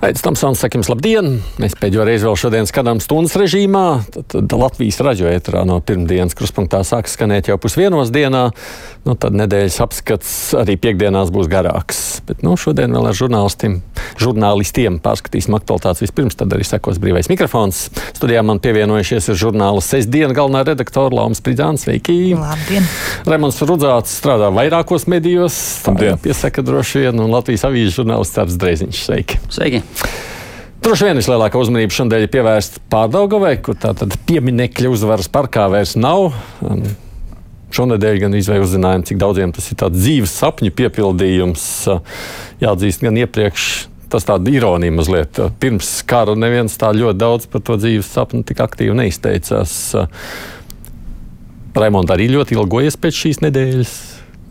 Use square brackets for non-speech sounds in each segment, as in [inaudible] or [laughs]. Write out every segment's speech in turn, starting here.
Aizsmeļamies, Tamsons, sakim, labdien! Mēs pēdējo reizi vēl šodien skatām stundas režīmā. Tad, tad Latvijas raidījā ētrā no pirmdienas kruspunktā sāks skanēt jau pusdienos dienā. Nu, tad nedēļas apskats arī piekdienās būs garāks. Bet nu, šodien vēl ar žurnālistiem, žurnālistiem pārskatīsim aktualitātes vispirms, tad arī sekos brīvais mikrofons. Studijā man pievienojušies ir žurnāla sestdiena galvenā redaktora Lauma Spridzāns. Sveiki! Labdien! Raimons Rudzāts strādā vairākos medijos. Tā jāpiesaka droši vien, un Latvijas avīzes žurnālists Cērs Dreiziņš. Sveiki! Sveiki! Droši vien vislielākā uzmanība šodien ir pievērsta pārdaugavai, kur tātad pieminekļa uzvaras parkā vairs nav. Šonadēļ gan izvēlējos uzzinājām, cik daudziem tas ir tāds dzīves sapņu piepildījums. Jāatzīst, gan iepriekš tas tāda ironija mazliet. Pirms kara neviens tā ļoti daudz par to dzīves sapni tik aktīvi neizteicās. Raimonds arī ļoti ilgojies pēc šīs nedēļas.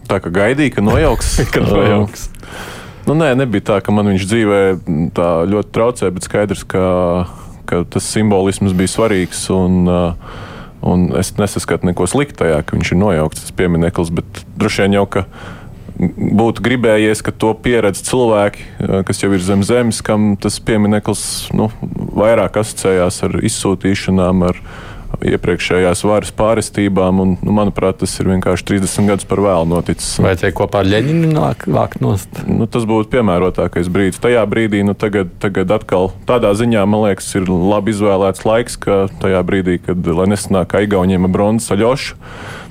Tā kā gaidīja, ka nojauks. [laughs] ka nojauks. Nu, nē, nebija tā, ka man viņš dzīvē tā ļoti traucēja, bet skaidrs, ka, ka tas simbolisms bija svarīgs. Un, uh, un es nesaskatu neko sliktu tajā, ka viņš ir nojaukts tas piemineklis. Bet droši vien jau, ka būtu gribējies, ka to pieredz cilvēki, uh, kas jau ir zem zemes, kam tas piemineklis nu, vairāk asociējās ar izsūtīšanām, ar iepriekšējās varas pārestībām. Un, nu, manuprāt, tas ir vienkārši 30 gadus par vēlu noticis. Vai tie kopā ar Leņķinu vākt nost? Nu, tas būtu piemērotākais brīdis. Tajā brīdī, nu, tagad, tagad atkal tādā ziņā, man liekas, ir labi izvēlēts laiks, ka tajā brīdī, kad, lai nesanāk Aigauniem ar bronzas aļošu,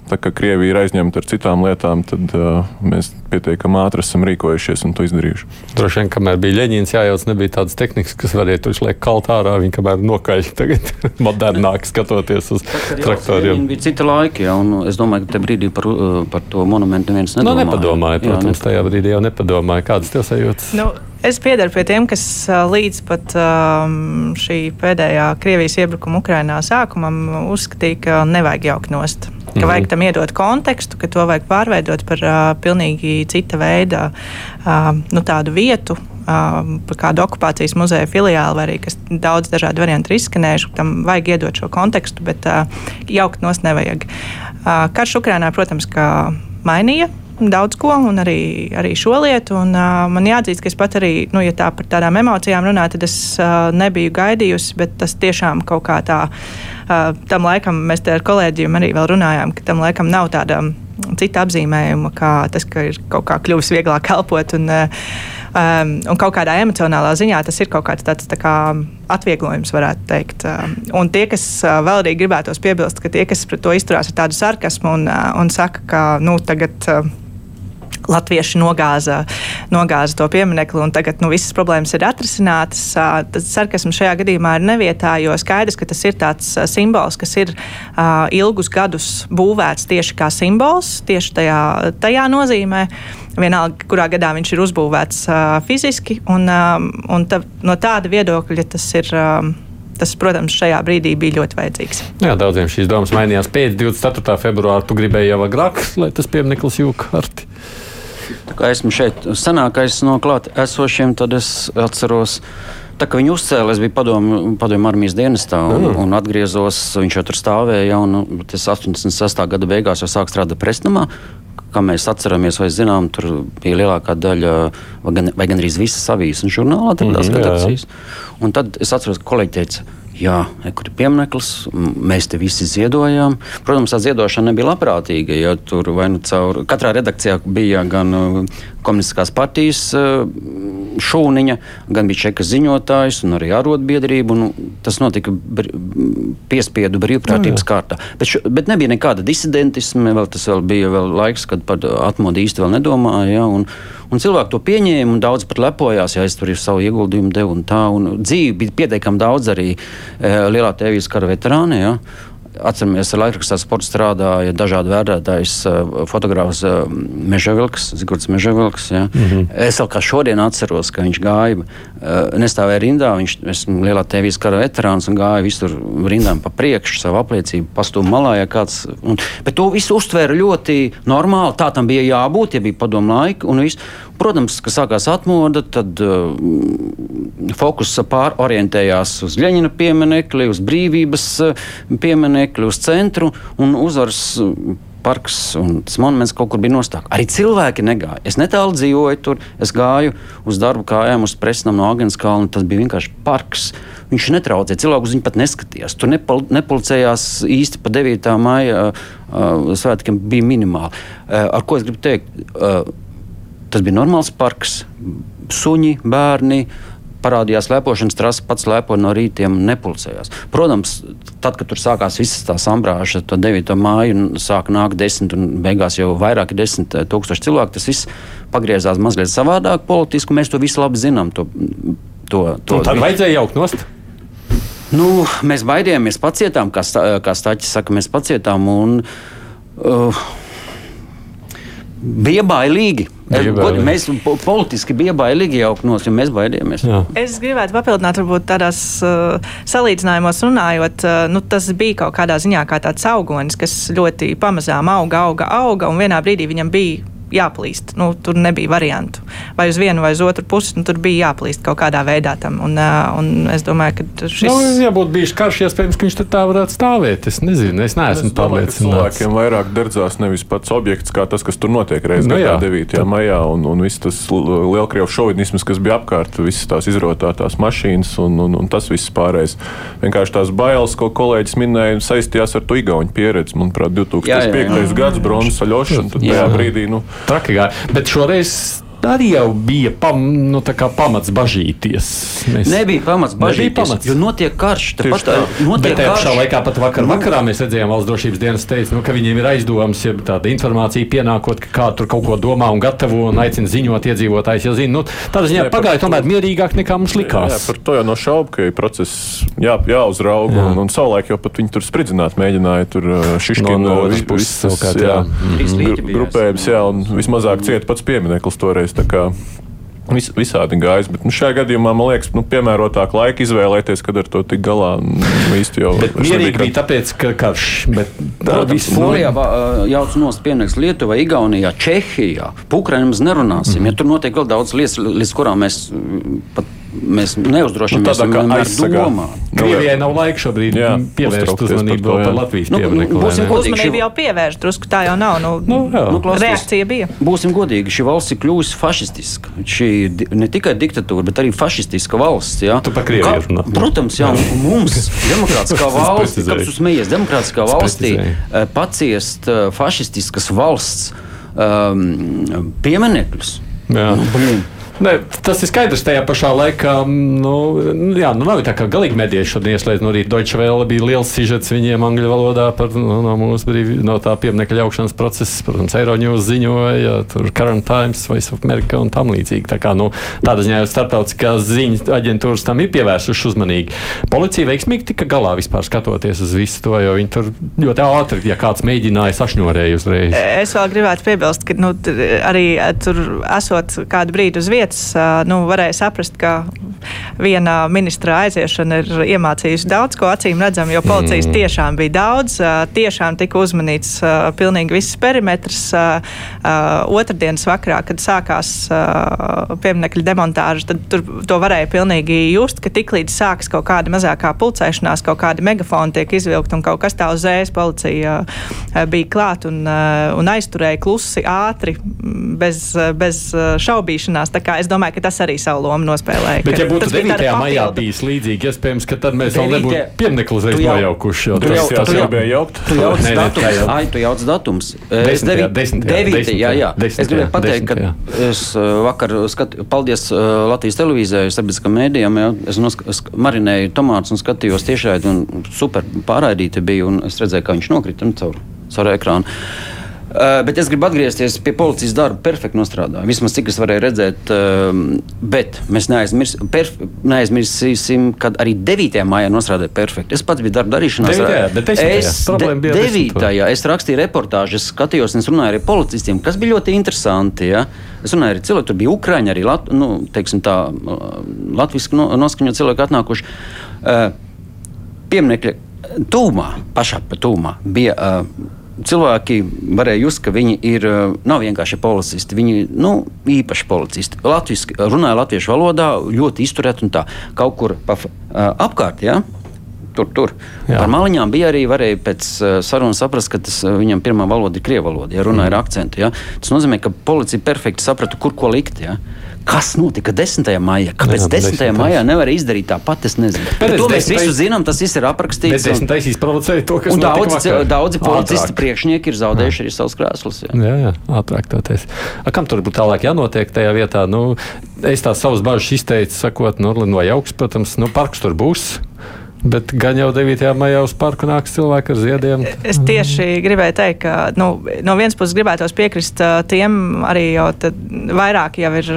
Tā kā Krievija ir aizņemta ar citām lietām, tad uh, mēs pietiekami ātri esam rīkojušies un to izdarījuši. Droši vien, kamēr bija Leņķins jājauc, nebija tādas tehnikas, kas varēja tur liekt kalt ārā. Viņi kamēr nokaļ, tagad [laughs] modernāk skatoties uz traktoriem. Bija cita laika, ja, un es domāju, ka te brīdī par, uh, par to monumentu neviens nu, nedomāja. No, nepadomāja, protams, jā, ne... tajā brīdī jau nepadomāja. Kādas tev sajūtas? Nu. Es piedaru pie tiem, kas līdz pat um, šī pēdējā Krievijas iebrukuma Ukrajinā sākumam uzskatīja, ka nevajag jaukt nost. Ka vajag mhm. tam iedot kontekstu, ka to vajag pārveidot par uh, pilnīgi cita veida uh, nu, tādu vietu, kādu okupācijas muzeja filiāli, vai arī kas daudz dažādu variantu ir izskanējuši. Tam vajag iedot šo kontekstu, bet uh, jaukt nos nevajag. Uh, karš Ukrainā, protams, mainīja daudz ko, un arī, arī šo lietu. Un, uh, man jāatzīst, ka es pat arī, nu, ja tā par tādām emocijām runā, tad es uh, nebiju gaidījusi, bet tas tiešām kaut kā tā, uh, tam laikam mēs te ar kolēģiem arī vēl runājām, ka tam laikam nav tāda cita apzīmējuma, kā tas, ka ir kaut kā kļuvis vieglāk elpot. Un, um, un kaut kādā emocionālā ziņā tas ir kaut kāds tāds tā kā atvieglojums, varētu teikt. Un tie, kas vēl arī gribētos piebilst, ka tie, kas pret to izturās ar tādu sarkasmu un, un saka, ka nu, tagad. Latvieši nogāza, nogāza to pieminiektu, un tagad nu, visas problēmas ir atrisinātas. Tad sarkasms šajā gadījumā ir nevietā, jo skaidrs, ka tas ir tāds simbols, kas ir uh, ilgus gadus būvēts tieši kā simbols, tieši tajā, tajā nozīmē. Vienalga, kurā gadā viņš ir uzbūvēts uh, fiziski, un, um, un ta, no tāda viedokļa tas ir. Um, tas, protams, šajā brīdī bija ļoti vajadzīgs. Jā, daudziem šīs domas mainījās pēc 24. februāra. Tu gribēji jau agrāk, lai tas piemineklis jūka arti. Esmu šeit senākais no klāt esošiem, tad es atceros. Tā kā viņu uzcēla, es biju padomju, padomju armijas dienestā un, mm. un atgriezos. Viņš jau tur stāvēja, un tas 86. gada beigās jau sāk strādāt Presnamā. Kā mēs atceramies, vai zinām, tur bija lielākā daļa, vai gan, vai gan arī visas avīzes un žurnālā, tādās mm, redakcijas. Un tad es atceros, ka kolēģi teica, Jā, kur ir piemineklis, mēs te visi ziedojām. Protams, tā ziedošana nebija labprātīga. Ja tur vai nu caur katrā redakcijā bija gan uh, komunistiskās partijas uh, šūniņa, gan bija čeka ziņotājs un arī arotbiedrība. Un tas notika br piespiedu brīvprātības no, kārtā. Bet, šo, bet nebija nekāda disidentisma, vēl tas vēl bija vēl laiks, kad par atmodu īsti vēl nedomāja. Ja, un, Un cilvēki to pieņēma, un daudz pat lepojās, ja es tur savu ieguldījumu devu. Un tā, un dzīve bija pietiekami daudz arī e, lielā tēvijas kara veterāni. Ja? Atceramies, ar laikrakstā sporta strādāja dažādi vērtētājs, fotogrāfs Mežavilks, Zigords Mežavilks. Ja. Mm -hmm. Es vēl kā šodien atceros, ka viņš gāja, nestāvēja rindā, viņš ir lielā TV kara veterāns un gāja visur rindām pa priekšu, savu apliecību pastūmu malā. Ja kāds, un, bet to visu uztvēra ļoti normāli, tā tam bija jābūt, ja bija padomu laika. Un, visu, Protams, kad sākās atmoda, tad uh, fokus pārorientējās uz Leņķina pieminekli, uz brīvības uh, pieminekli, uz centru un uzvaras. Uh, parks un tas monuments kaut kur bija nostāk. Arī cilvēki negāja. Es netālu dzīvoju tur, es gāju uz darbu kājām, uz presnam no Agenskalna. Tas bija vienkārši parks. Viņš netraucēja cilvēku, uz viņu pat neskatījās. Tur nepal nepolicējās īsti pa 9. maija uh, svētkiem bija minimāli. Uh, ar ko es gribu teikt? Tas bija normāls parks. Suņi, bērni, parādījās lepošanas trase, pats lepoja no rītiem un nepulcējās. Protams, tad, kad tur sākās visas tās ambrāžas, to 9. māju, sāk nākt desmit un beigās jau vairāki desmit eh, tūkstoši cilvēku, tas viss pagriezās mazliet savādāk politiski. Mēs to visu labi zinām. To, to, to, tad vajadzēja jaukt nost. Nu, mēs baidījāmies, pacietām, kā, stā, kā Stāķis saka, mēs pacietām. Un, uh, bija bailīgi. Bija bailīgi. Mēs politiski bijām bailīgi jau no mums, mēs baidījāmies. Jā. Es gribētu papildināt, varbūt tādās uh, salīdzinājumos runājot, uh, nu, tas bija kaut kādā ziņā kā tāds augonis, kas ļoti pamazām auga, auga, auga, un vienā brīdī viņam bija jāplīst. Nu, tur nebija variantu. Vai uz vienu vai uz otru pusi, nu, tur bija jāplīst kaut kādā veidā tam. Un, un es domāju, ka šis. Nu, ja būtu bijis karš, iespējams, ka viņš tā varētu stāvēt. Es nezinu, es neesmu pārliecināts. Cilvēkiem vairāk derdzās nevis pats objekts, kā tas, kas tur notiek reizē nu, 9. Tā. maijā, un, un viss tas lielkrievu šovinisms, kas bija apkārt, visas tās izrotātās mašīnas un, un, un tas viss pārējais. Vienkārši tās bailes, ko kolēģis minēja, saistījās ar to Igauņu pieredzi. Manuprāt, 2005. gads bronzas aļošana, tad tajā brīdī. Nu, traki gāja. Bet šoreiz arī jau bija pam, nu, pamats bažīties. Mēs... Nebija pamats bažīties, nebija pamats. jo notiek karš. Pat, notiek Bet tajā pašā laikā, pat vakar nu. vakarā mēs redzējām, valsts drošības dienas teica, nu, ka viņiem ir aizdomas, ja tāda informācija pienākot, ka kāds tur kaut ko domā un gatavo un aicina ziņot iedzīvotājs. Ja zina, nu, tādā ziņā pagāja tomēr mierīgāk nekā mums likās. Jā, par to jau no šaubu, ka process jā, jāuzrauga. Jā. Un, un savulaik jau pat viņi tur spridzināt mēģināja tur šiškinu no, no puses. Visas, jā, jā, grupējums, jā, un vismazāk cieta pats piemineklis toreiz toreiz. Vis, visādi gājis, bet nu, šajā gadījumā man liekas, nu, piemērotāk laika izvēlēties, kad ar to tik galā. Nu, īsti jau bet mierīgi nebija, bija tāpēc, ka karš. Tā viss Polijā jauc nost piemērs Lietuvā, Igaunijā, Čehijā. Pukraņiem mēs nerunāsim. Mm. Ja tur notiek vēl daudz lietas, līdz kurām mēs pat mēs neuzdrošināmies nu, to domāt. Krievijai nav laika šobrīd jā, pievērst uzmanību par, par Latvijas nu, pieminekli. Būsim godīgi, uzmanību jau pievērst, drusku tā jau nav. Nu, nu, nu, klausties, reakcija bija. Būsim godīgi, šī valsts ir kļuvusi fašistiska. Šī ne tikai diktatūra, bet arī fašistiska valsts. Jā. Tu par Krieviju runā. Protams, jā, mums [laughs] demokrātiskā valsts, kāpēc jūs smējies, demokrātiskā valstī eh, paciest eh, fašistiskas valsts um, pieminekļus. Jā. Nu. Ne, tas ir skaidrs. Tajā pašā laikā, nu, jā, nu nav tā kā galīgi mediji šodien ieslēdz. No rīta Deutsche Welle bija liels sižets viņiem angļu valodā par nu, no mūsu brīvī, no tā pieminiekta ļaušanas procesa. Protams, Eiroņūs ziņoja, tur Current Times, Voice of America un tam līdzīgi. Tā kā, nu, tādā ziņā jau starptautiskās ziņas aģentūras tam ir pievērsušas uzmanīgi. Policija veiksmīgi tika galā vispār skatoties uz visu to, jo viņi tur ļoti ātri, ja kāds mēģināja sašņorēju uzreiz. Es vēl gribētu piebilst, ka nu, arī tur esot kādu brīdi uz vietas lietas nu, varēja saprast, ka viena ministra aiziešana ir iemācījusi daudz ko acīm redzam, jo policijas mm. tiešām bija daudz. Tiešām tika uzmanīts pilnīgi viss perimetrs. Otradienas vakarā, kad sākās pieminiekļa demontāža, tad tur to varēja pilnīgi just, ka tiklīdz sākas kaut kāda mazākā pulcēšanās, kaut kādi megafoni tiek izvilkti un kaut kas tā uzreiz policija bija klāt un, un aizturēja klusi, ātri, bez, bez šaubīšanās. Tā kā es domāju, ka tas arī savu lomu nospēlēja. Bet, ja būtu 9. maijā bijis līdzīgi, iespējams, ka tad mēs vēl nebūtu pieminiektu uzreiz nojaukuši. Tu jau tas jau bija jaukt. Tu [laughs] jauc datums. Ai, tu jauc datums. Es 9. Jā, jā. Es gribēju pateikt, ka es uh, vakar skatu, paldies uh, Latvijas televīzijai, sabiedriskam mēdījam, es marinēju tomātus un skatījos tiešraidi un super pārraidīti bija, un es redzēju, kā viņš nokrita caur, caur ekrānu. Uh, bet es gribu atgriezties pie policijas darba. Perfekti nostrādāja. Vismaz cik es varēju redzēt. Uh, bet mēs neaizmirs, perf, neaizmirsīsim, kad arī 9. maijā nostrādāja perfekti. Es pats biju darba darīšanā. Es, de, 9. es rakstīju reportāžu, es skatījos, un es runāju ar policistiem, kas bija ļoti interesanti. Ja? Es runāju ar cilvēkiem, tur bija ukrāņi, arī Lat, nu, tā, latviešu noskaņot cilvēki atnākuši. Uh, Pieminekļa tūmā, pašā tūmā bija. Uh, cilvēki varēja just, ka viņi ir, nav vienkārši policisti. Viņi ir nu, īpaši policisti. Latviski, runāja latviešu valodā, ļoti izturēti un tā. Kaut kur pa, apkārt. Ja? Tur, tur. Jā. Par maliņām bija arī varēja pēc sarunas saprast, ka tas viņam pirmā valoda ir krievu valoda, ja runāja mm. ar akcentu. Ja? Tas nozīmē, ka policija perfekti saprata, kur ko likt. Ja? Kas notika 10. maijā? Kāpēc jā, 10. 10. maijā nevar izdarīt tāpat? Es nezinu. Bet to mēs visi zinām, tas viss ir aprakstīts. Bet 10. izprovocēja to, kas daudzi, daudzi policisti priekšnieki ir zaudējuši jā. arī savus krēslus. Jā, jā, jā ātrāk toties. A, kam tur būtu tālāk jānotiek tajā vietā? Nu, es tās savas bažas izteicu, sakot, nu, vai augsts, protams, nu, parks tur būs. Bet gan jau 9. maijā uz parku nāks cilvēki ar ziediem. Es tieši gribēju teikt, ka nu, no vienas puses gribētos piekrist tiem, arī jau vairāk jau ir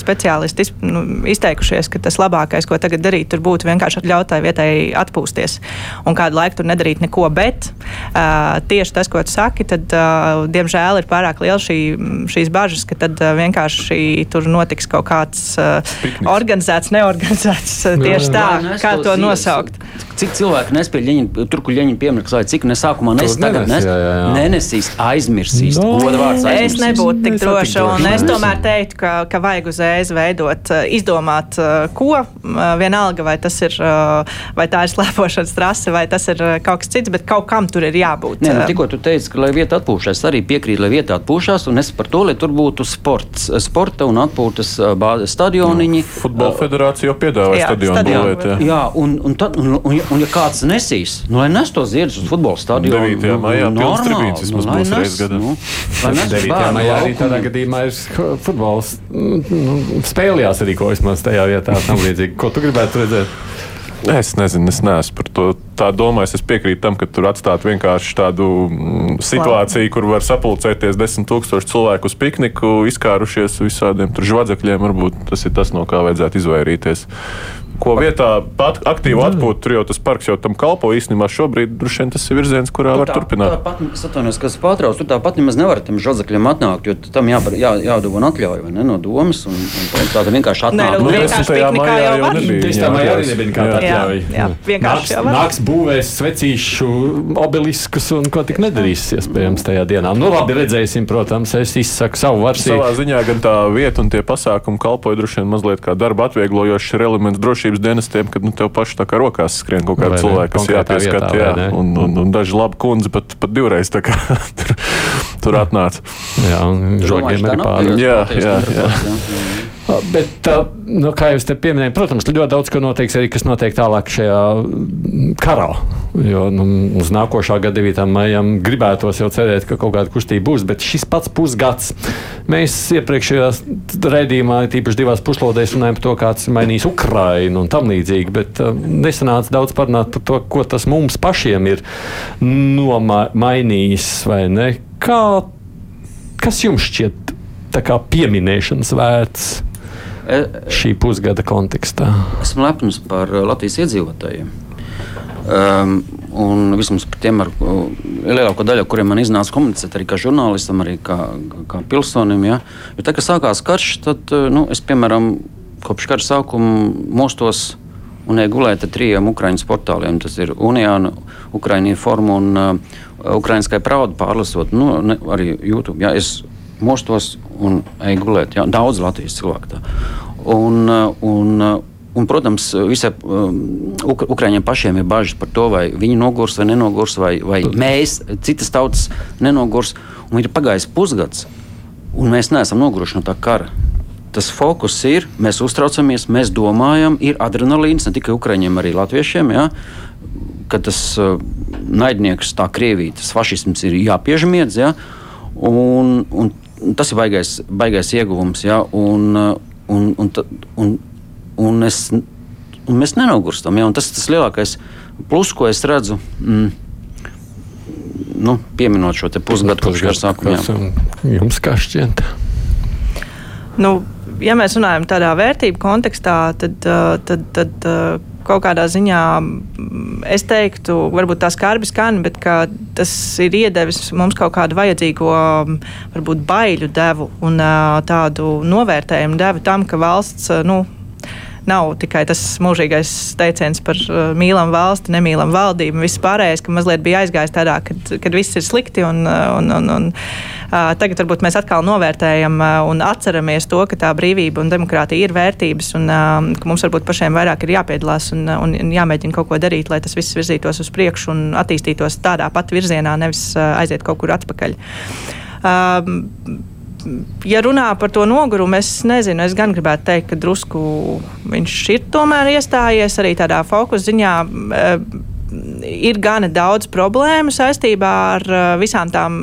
speciālisti iz, nu, izteikušies, ka tas labākais, ko tagad darīt, tur būtu vienkārši ļaut tai vietai atpūsties un kādu laiku tur nedarīt neko. Bet uh, tieši tas, ko tu saki, tad uh, diemžēl ir pārāk liela šī, šīs bažas, ka tad uh, vienkārši tur notiks kaut kāds uh, Pikniks. organizēts, neorganizēts uh, tieši tā, kā to nosaukt. Cik cilvēki nespēja Ļeņina, tur, kur Ļeņina pieminiekts, vai cik nesākumā nes, tagad nes, jā, jā, nenesīs, aizmirsīs. No, vārds, aizmirsīs. Es nebūtu tik droša, un es tomēr teiktu, ka, ka vajag uzreiz veidot, eh, izdomāt, eh, ko, eh, vienalga, vai tas ir, vai tā ir slēpošanas trase, vai tas ir kaut kas cits, bet kaut kam tur ir jābūt. Nē, nu, tikko tu teici, ka lai vieta atpūšas, arī piekrīt, lai vieta atpūšas, un es par to, lai tur būtu sports, sporta un atpūtas bāzes stadioniņi. Futbola federācija jau piedāvāja stadionu būvēt. Jā un, un, tad, un, un, un ja kāds nesīs, nu, lai nes to ziedus uz futbola stadionu. 9. Nu, maijā pilns tribīns vismaz nu, būs reizes gadā. Nu, 9. maijā arī tādā gadījumā ir futbols nu, spēlējās arī ko vismaz tajā vietā tam līdzīgi. Ko tu gribētu redzēt? Es nezinu, es neesmu par to tā domājis. Es piekrītu tam, ka tur atstāt vienkārši tādu mm, situāciju, kur var sapulcēties desmit tūkstoši cilvēku uz pikniku, izkārušies visādiem žvadzekļiem. Varbūt tas ir tas, no kā vajadzētu izvairīties ko vietā pat aktīvi atpūta. Tur jau tas parks jau tam kalpo īstenībā. Šobrīd droši vien tas ir virziens, kurā tur var tā, turpināt. Tāpat, es atvainojos, kas pārtrauc, tur tāpat nemaz nevar tam žodzakļiem atnākt, jo tam jā, jā, jādod atļauja ne, no domas. Un, un tāda vienkārši atnāk. Nu, vienkārši piknikā jau var. Tieši tā maijā arī nebija nekāda atļauja. Jā, jā, vienkārši nāks, nāks būvēs svecīšu obeliskus un ko tik nedarīs iespējams tajā dienā. Nu labi, redzēsim, protams, es izsaku savu versiju. Savā ziņā gan tā vieta un tie pasākumi kalpoja droši vien mazliet kā darba atvieglojošs elements droši drošības dienestiem, kad nu, tev paši tā kā rokās skrien kaut kāda cilvēka, kas jāpieskat. Jā, un, un, un daži labi kundze pat, pat divreiz kā, [laughs] tur, tur atnāca. Jā, un žogiem arī pāri. Jā, jā, jā. jā. Bet, nu, kā jau te pieminēju, protams, ļoti daudz ko noteiks arī, kas notiek tālāk šajā karā. Jo nu, uz nākošā gada 9. maijam gribētos jau cerēt, ka kaut kāda kustība būs, bet šis pats pusgads. Mēs iepriekšējā raidījumā, tīpaši divās puslodēs, runājām par to, kāds ir mainījis Ukrainu un tam līdzīgi, bet uh, nesanāca daudz parunāt par to, ko tas mums pašiem ir nomainījis vai ne. Kā, kas jums šķiet pieminēšanas vērts? Šī pusgada kontekstā? Esmu lepns par uh, Latvijas iedzīvotājiem. Um, un vismaz par tiem, ar lielāko daļu, ar kuriem man iznāca komunicēt, arī kā žurnālistam, arī kā, kā pilsonim. Ja? Jo tad, kad sākās karš, tad uh, nu, es, piemēram, kopš kara sākuma mostos un iegulēju ar trijiem ukraiņu portāliem. Tas ir Unijāna, Ukraiņu forma un uh, Ukraiņskai prauda pārlasot, nu, ne, arī YouTube. Ja? Es mostos un eju gulēt. Jā, daudz Latvijas cilvēku tā. Un, un, un, protams, visai um, Ukrāņiem pašiem ir bažas par to, vai viņi nogurs vai nenogurs, vai, vai mēs, citas tautas, nenogurs. Un ir pagājis pusgads, un mēs neesam noguruši no tā kara. Tas fokus ir, mēs uztraucamies, mēs domājam, ir adrenalīns ne tikai ukrāņiem, arī latviešiem. Ja? Ka tas uh, naidnieks, tā krievija, tas fašisms ir jāpiežmiedz. Ja? Un, un tas ir baigais, baigais ieguvums. Ja? Un, un, un, un, un, es, un mēs nenogurstam. Ja? Un tas ir tas lielākais plus, ko es redzu. Mm, nu, pieminot šo pusgadu, kopš gada sākuma. Jums kā šķiet? Nu, ja mēs runājam tādā vērtību kontekstā, tad, tad, tad kaut kādā ziņā mm, es teiktu, varbūt tā skarbi skan, bet tas ir iedevis mums kaut kādu vajadzīgo, mm, varbūt baiļu devu un tādu novērtējumu devu tam, ka valsts. Nu, nav tikai tas mūžīgais teiciens par uh, mīlam valsti, nemīlam valdību, viss pārējais, ka mazliet bija aizgājis tādā, kad, kad viss ir slikti. Un, uh, un, un, un, uh, tagad varbūt mēs atkal novērtējam uh, un atceramies to, ka tā brīvība un demokrātija ir vērtības un uh, ka mums varbūt pašiem vairāk ir jāpiedalās un, un, un jāmēģina kaut ko darīt, lai tas viss virzītos uz priekšu un attīstītos tādā pat virzienā, nevis uh, aiziet kaut kur atpakaļ. Um, ja runā par to nogurumu, es nezinu, es gan gribētu teikt, ka drusku viņš ir tomēr iestājies arī tādā fokus ziņā. Uh, ir gana daudz problēmu saistībā ar uh, visām tām,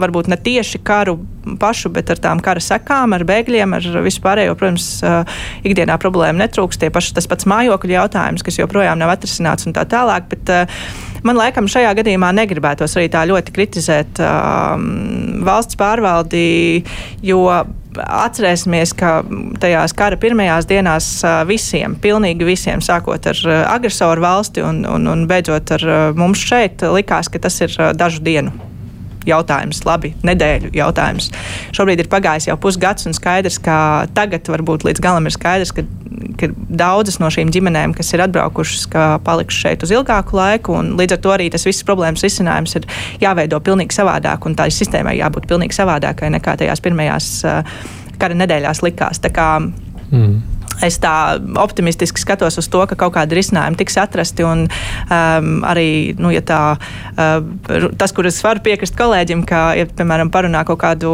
varbūt ne tieši karu pašu, bet ar tām kara sekām, ar bēgļiem, ar vispārējo. Protams, uh, ikdienā problēma netrūks. Tie paši tas pats mājokļu jautājums, kas joprojām nav atrisināts un tā tālāk. Bet, uh, Man laikam šajā gadījumā negribētos arī tā ļoti kritizēt um, valsts pārvaldi, jo atcerēsimies, ka tajās kara pirmajās dienās visiem, pilnīgi visiem, sākot ar agresoru valsti un, un, un beidzot ar mums šeit, likās, ka tas ir dažu dienu jautājums, labi, nedēļu jautājums. Šobrīd ir pagājis jau pusgads, un skaidrs, ka tagad varbūt līdz galam ir skaidrs, ka, ka daudzas no šīm ģimenēm, kas ir atbraukušas, ka palikušas šeit uz ilgāku laiku, un līdz ar to arī tas viss problēmas risinājums ir jāveido pilnīgi savādāk, un tā sistēmai jābūt pilnīgi savādākai nekā tajās pirmajās uh, kara nedēļās likās. Mm. Es tā optimistiski skatos uz to, ka kaut kāda risinājuma tiks atrasti. Un, um, arī nu, ja tā, uh, tas, kur es varu piekrist kolēģim, ka, ja, piemēram, parunā kaut kādu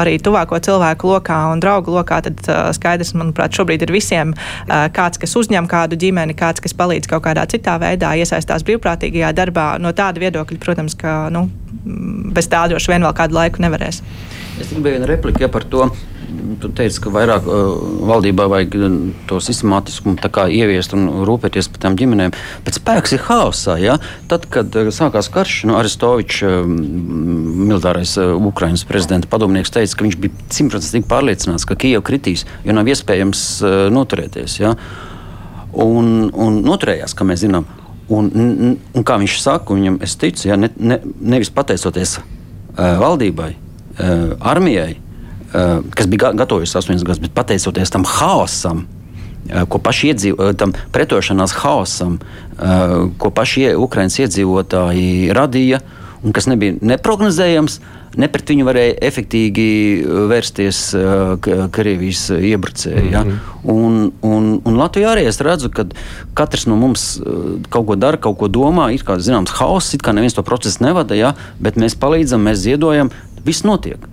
arī tuvāko cilvēku lokā un draugu lokā, tad uh, skaidrs, manuprāt, šobrīd ir visiem uh, kāds, kas uzņem kādu ģimeni, kāds, kas palīdz kaut kādā citā veidā, iesaistās brīvprātīgajā darbā. No tāda viedokļa, protams, ka nu, bez tā droši vien vēl kādu laiku nevarēs. Es gribēju vienu repliku ja, par to tu teici, ka vairāk uh, valdībā vajag uh, to sistemātiskumu ieviest un rūpēties par tām ģimenēm. Bet spēks ir haosā. Ja? Tad, kad uh, sākās karš, nu, Aristovičs, uh, militārais uh, Ukraiņas prezidenta padomnieks, teica, ka viņš bija simtprocentīgi pārliecināts, ka Kijava kritīs, jo nav iespējams uh, noturēties. Ja? Un, un noturējās, kā mēs zinām. Un, un, un kā viņš saka, viņam es ticu, ja, ne, ne, nevis pateicoties uh, valdībai, uh, armijai, kas bija gatavojusi 8 gadus, bet pateicoties tam haosam, eh, ko paši iedzīvotāji, eh, tam pretošanās haosam, ko paši Ukraiņas iedzīvotāji radīja, un kas nebija neparedzējams, ne pret viņu varēja efektīvi vērsties Krievijas iebrucēji. Ja? Mm -hmm. un, un, un Latvijā arī es redzu, ka katrs no mums kaut ko dara, kaut ko domā. Ir kā zināms, haoss, it kā neviens to procesu nevada, ja? bet mēs palīdzam, mēs ziedojam, viss notiek.